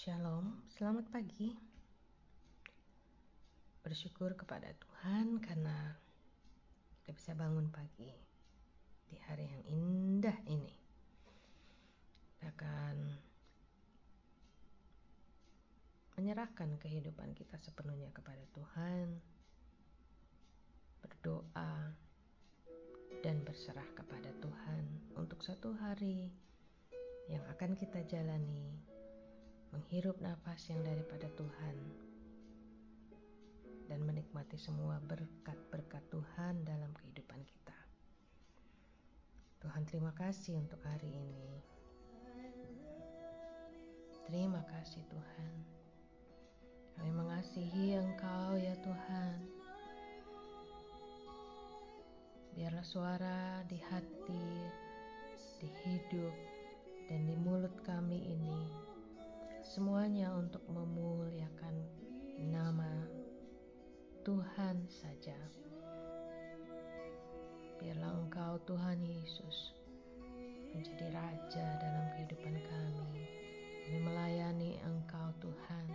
Shalom, selamat pagi. Bersyukur kepada Tuhan karena kita bisa bangun pagi di hari yang indah ini. Kita akan menyerahkan kehidupan kita sepenuhnya kepada Tuhan, berdoa, dan berserah kepada Tuhan untuk satu hari yang akan kita jalani, menghirup nafas yang daripada Tuhan, dan menikmati semua berkat-berkat Tuhan dalam kehidupan kita. Tuhan, terima kasih untuk hari ini. Terima kasih, Tuhan. Kami mengasihi Engkau ya Tuhan. Biarlah suara di hati, di hidup, dan di mulut kami ini semuanya untuk memuliakan nama Tuhan saja. Biarlah Engkau Tuhan Yesus menjadi raja dalam kehidupan kami. Kami melayani Engkau Tuhan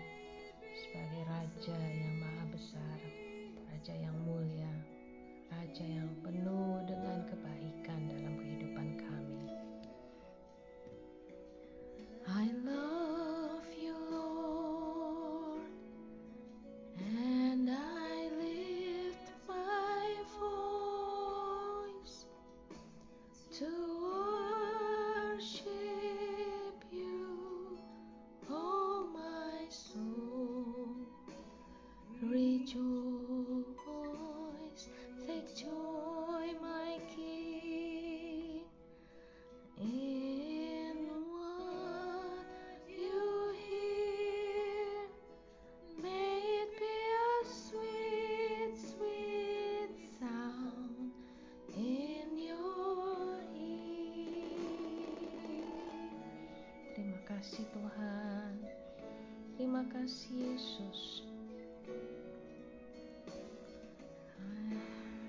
kasih Tuhan. Terima kasih Yesus.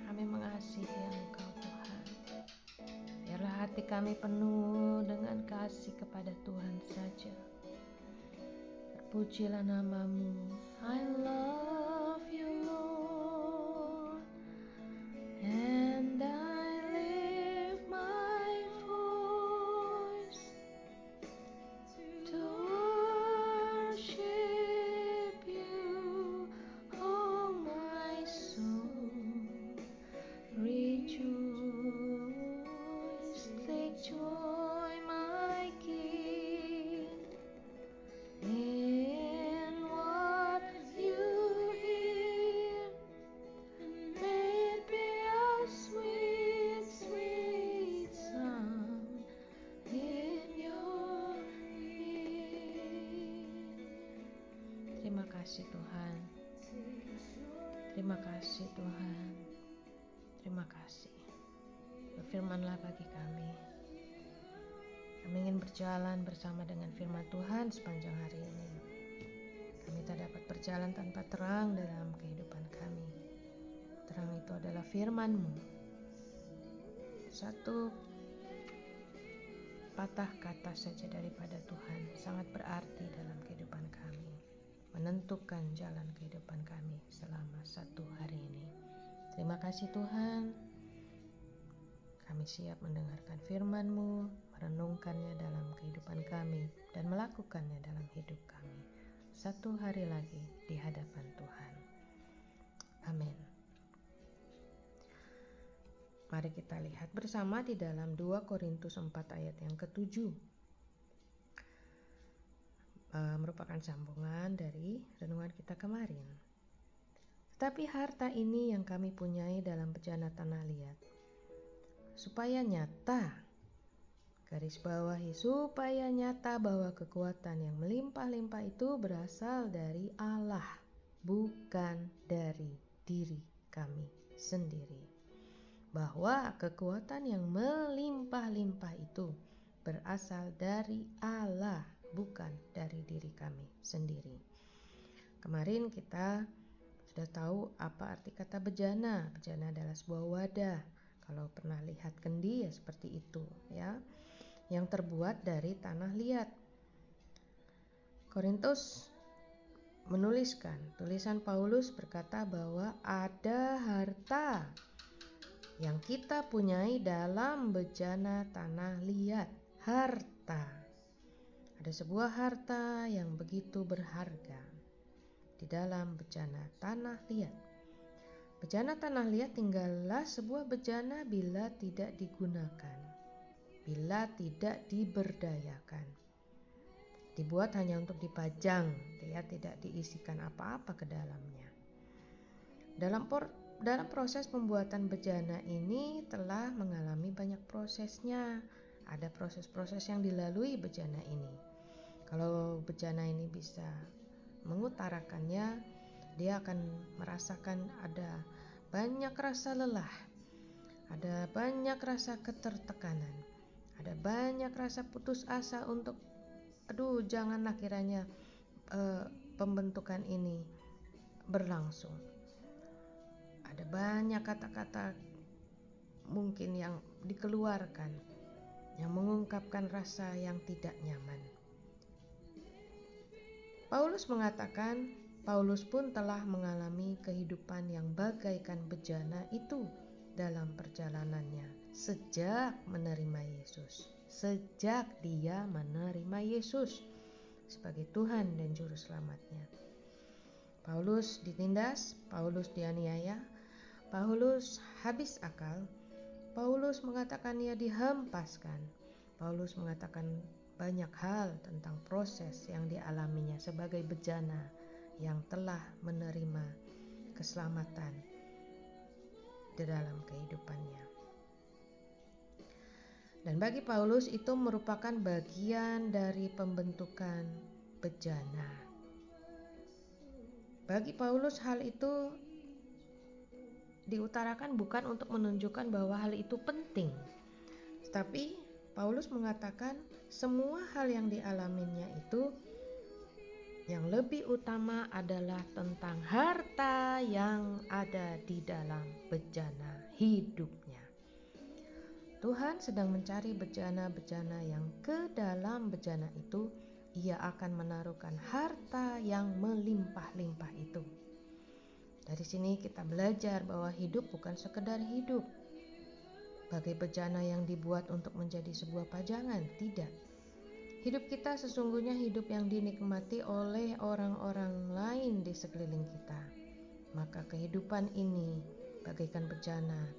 Kami mengasihi Engkau Tuhan. Biarlah hati kami penuh dengan kasih kepada Tuhan saja. Terpujilah namamu. I love kasih Tuhan. Terima kasih. Berfirmanlah bagi kami. Kami ingin berjalan bersama dengan firman Tuhan sepanjang hari ini. Kami tak dapat berjalan tanpa terang dalam kehidupan kami. Terang itu adalah firman-Mu. Satu patah kata saja daripada Tuhan sangat berarti dalam kehidupan menentukan jalan kehidupan kami selama satu hari ini. Terima kasih Tuhan. Kami siap mendengarkan firman-Mu, merenungkannya dalam kehidupan kami, dan melakukannya dalam hidup kami. Satu hari lagi di hadapan Tuhan. Amin. Mari kita lihat bersama di dalam 2 Korintus 4 ayat yang ketujuh uh, merupakan sambungan dari renungan kita kemarin. Tetapi harta ini yang kami punyai dalam bejana tanah liat, supaya nyata, garis bawahi, supaya nyata bahwa kekuatan yang melimpah-limpah itu berasal dari Allah, bukan dari diri kami sendiri. Bahwa kekuatan yang melimpah-limpah itu berasal dari Allah, bukan dari diri kami sendiri. Kemarin kita sudah tahu apa arti kata bejana. Bejana adalah sebuah wadah. Kalau pernah lihat kendi ya seperti itu ya. Yang terbuat dari tanah liat. Korintus menuliskan, tulisan Paulus berkata bahwa ada harta yang kita punyai dalam bejana tanah liat. Harta. Ada sebuah harta yang begitu berharga di dalam bejana tanah liat. Bejana tanah liat tinggallah sebuah bejana bila tidak digunakan, bila tidak diberdayakan dibuat hanya untuk dipajang, dia tidak diisikan apa-apa ke dalamnya. Dalam por, dalam proses pembuatan bejana ini telah mengalami banyak prosesnya. Ada proses-proses yang dilalui bejana ini. Kalau bejana ini bisa mengutarakannya, dia akan merasakan ada banyak rasa lelah, ada banyak rasa ketertekanan, ada banyak rasa putus asa untuk aduh janganlah kiranya uh, pembentukan ini berlangsung. Ada banyak kata-kata mungkin yang dikeluarkan yang mengungkapkan rasa yang tidak nyaman. Paulus mengatakan, Paulus pun telah mengalami kehidupan yang bagaikan bejana itu dalam perjalanannya sejak menerima Yesus sejak dia menerima Yesus sebagai Tuhan dan Juru Selamatnya. Paulus ditindas, Paulus dianiaya, Paulus habis akal, Paulus mengatakan ia dihempaskan, Paulus mengatakan banyak hal tentang proses yang dialaminya sebagai bejana yang telah menerima keselamatan di dalam kehidupannya. Dan bagi Paulus itu merupakan bagian dari pembentukan bejana. Bagi Paulus hal itu diutarakan bukan untuk menunjukkan bahwa hal itu penting. Tapi Paulus mengatakan semua hal yang dialaminya itu yang lebih utama adalah tentang harta yang ada di dalam bejana hidupnya. Tuhan sedang mencari bejana-bejana yang ke dalam bejana itu ia akan menaruhkan harta yang melimpah-limpah itu. Dari sini kita belajar bahwa hidup bukan sekedar hidup. Bagai bejana yang dibuat untuk menjadi sebuah pajangan, tidak. Hidup kita sesungguhnya hidup yang dinikmati oleh orang-orang lain di sekeliling kita. Maka kehidupan ini bagaikan bejana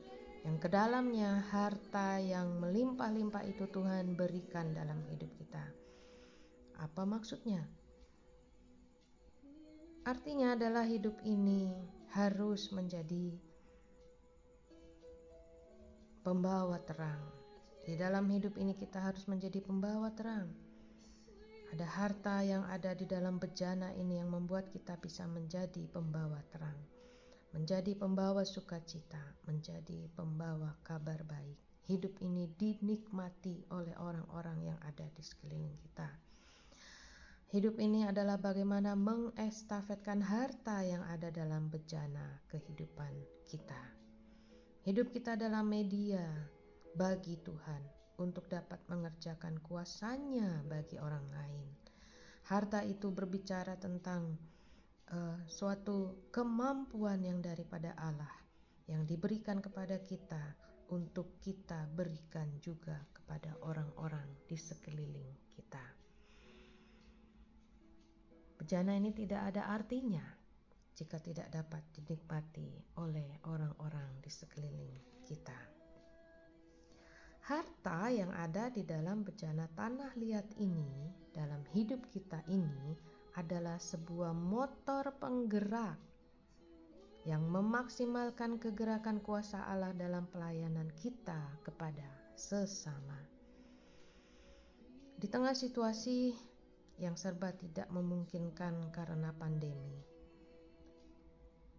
yang ke dalamnya harta yang melimpah-limpah itu Tuhan berikan dalam hidup kita. Apa maksudnya? Artinya adalah hidup ini harus menjadi pembawa terang. Di dalam hidup ini kita harus menjadi pembawa terang. Ada harta yang ada di dalam bejana ini yang membuat kita bisa menjadi pembawa terang menjadi pembawa sukacita, menjadi pembawa kabar baik. Hidup ini dinikmati oleh orang-orang yang ada di sekeliling kita. Hidup ini adalah bagaimana mengestafetkan harta yang ada dalam bejana kehidupan kita. Hidup kita adalah media bagi Tuhan untuk dapat mengerjakan kuasanya bagi orang lain. Harta itu berbicara tentang uh, suatu kemampuan yang daripada Allah yang diberikan kepada kita untuk kita berikan juga kepada orang-orang di sekeliling kita. Bejana ini tidak ada artinya jika tidak dapat dinikmati oleh orang-orang di sekeliling kita. Harta yang ada di dalam bejana tanah liat ini, dalam hidup kita ini, adalah sebuah motor penggerak yang memaksimalkan kegerakan kuasa Allah dalam pelayanan kita kepada sesama. Di tengah situasi yang serba tidak memungkinkan karena pandemi,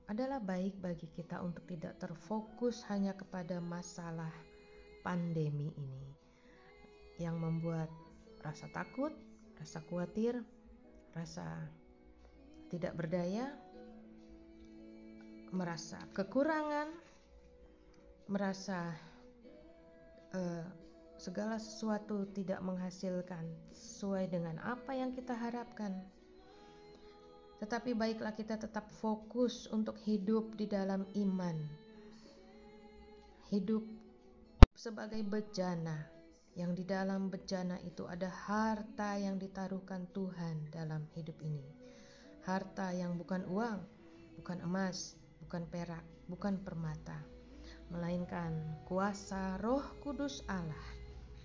adalah baik bagi kita untuk tidak terfokus hanya kepada masalah pandemi ini yang membuat rasa takut, rasa khawatir, rasa tidak berdaya, merasa kekurangan, merasa uh, segala sesuatu tidak menghasilkan sesuai dengan apa yang kita harapkan. Tetapi baiklah kita tetap fokus untuk hidup di dalam iman. Hidup sebagai bejana yang di dalam bejana itu ada harta yang ditaruhkan Tuhan dalam hidup ini. Harta yang bukan uang, bukan emas, bukan perak, bukan permata, melainkan kuasa Roh Kudus Allah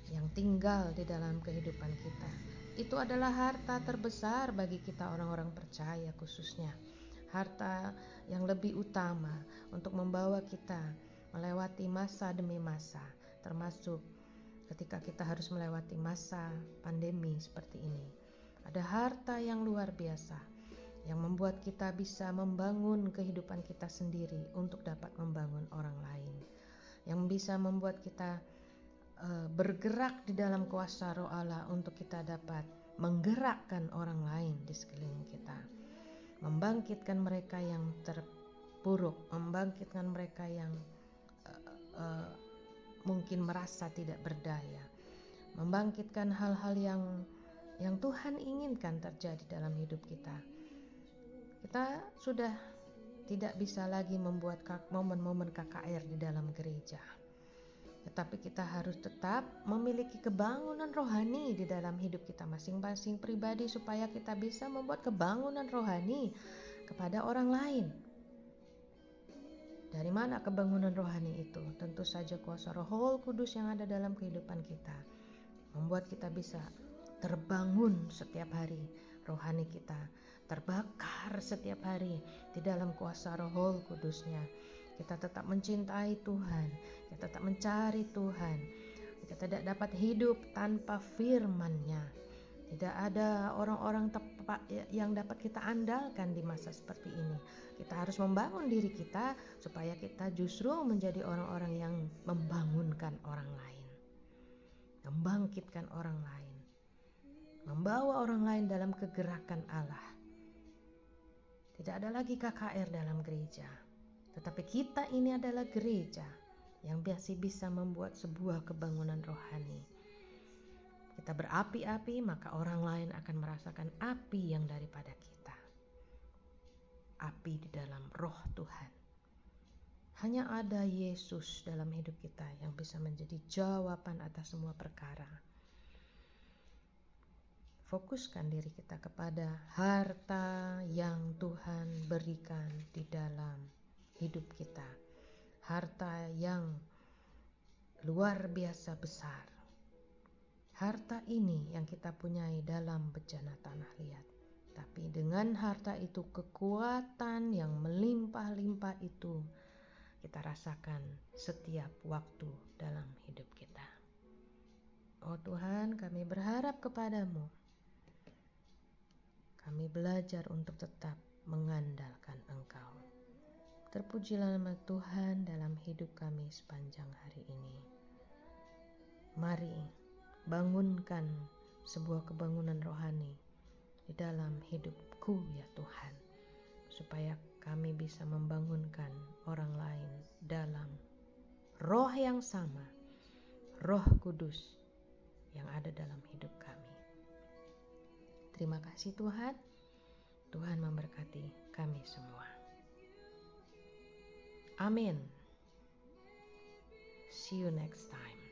yang tinggal di dalam kehidupan kita. Itu adalah harta terbesar bagi kita orang-orang percaya khususnya. Harta yang lebih utama untuk membawa kita melewati masa demi masa, termasuk ketika kita harus melewati masa pandemi seperti ini. Ada harta yang luar biasa yang membuat kita bisa membangun kehidupan kita sendiri untuk dapat membangun orang lain, yang bisa membuat kita bergerak di dalam kuasa Roh Allah untuk kita dapat menggerakkan orang lain di sekeliling kita, membangkitkan mereka yang terpuruk, membangkitkan mereka yang uh, uh, mungkin merasa tidak berdaya, membangkitkan hal-hal yang yang Tuhan inginkan terjadi dalam hidup kita. Kita sudah tidak bisa lagi membuat momen-momen KKR di dalam gereja. Tetapi kita harus tetap memiliki kebangunan rohani di dalam hidup kita masing-masing pribadi supaya kita bisa membuat kebangunan rohani kepada orang lain. Dari mana kebangunan rohani itu? Tentu saja kuasa Roh Kudus yang ada dalam kehidupan kita membuat kita bisa terbangun setiap hari rohani kita terbakar setiap hari di dalam kuasa roh kudusnya. Kita tetap mencintai Tuhan, kita tetap mencari Tuhan. Kita tidak dapat hidup tanpa firman-Nya. Tidak ada orang-orang yang dapat kita andalkan di masa seperti ini. Kita harus membangun diri kita supaya kita justru menjadi orang-orang yang membangunkan orang lain. Membangkitkan orang lain. Membawa orang lain dalam kegerakan Allah tidak ada lagi KKR dalam gereja, tetapi kita ini adalah gereja yang biasa bisa membuat sebuah kebangunan rohani. Kita berapi-api, maka orang lain akan merasakan api yang daripada kita. Api di dalam roh Tuhan. Hanya ada Yesus dalam hidup kita yang bisa menjadi jawaban atas semua perkara fokuskan diri kita kepada harta yang Tuhan berikan di dalam hidup kita. Harta yang luar biasa besar. Harta ini yang kita punyai dalam bejana tanah liat. Tapi dengan harta itu kekuatan yang melimpah-limpah itu kita rasakan setiap waktu dalam hidup kita. Oh Tuhan, kami berharap kepadamu kami belajar untuk tetap mengandalkan Engkau. Terpujilah nama Tuhan dalam hidup kami sepanjang hari ini. Mari bangunkan sebuah kebangunan rohani di dalam hidupku ya Tuhan, supaya kami bisa membangunkan orang lain dalam roh yang sama, roh kudus yang ada dalam hidup kami. Terima kasih Tuhan. Tuhan memberkati kami semua. Amin. See you next time.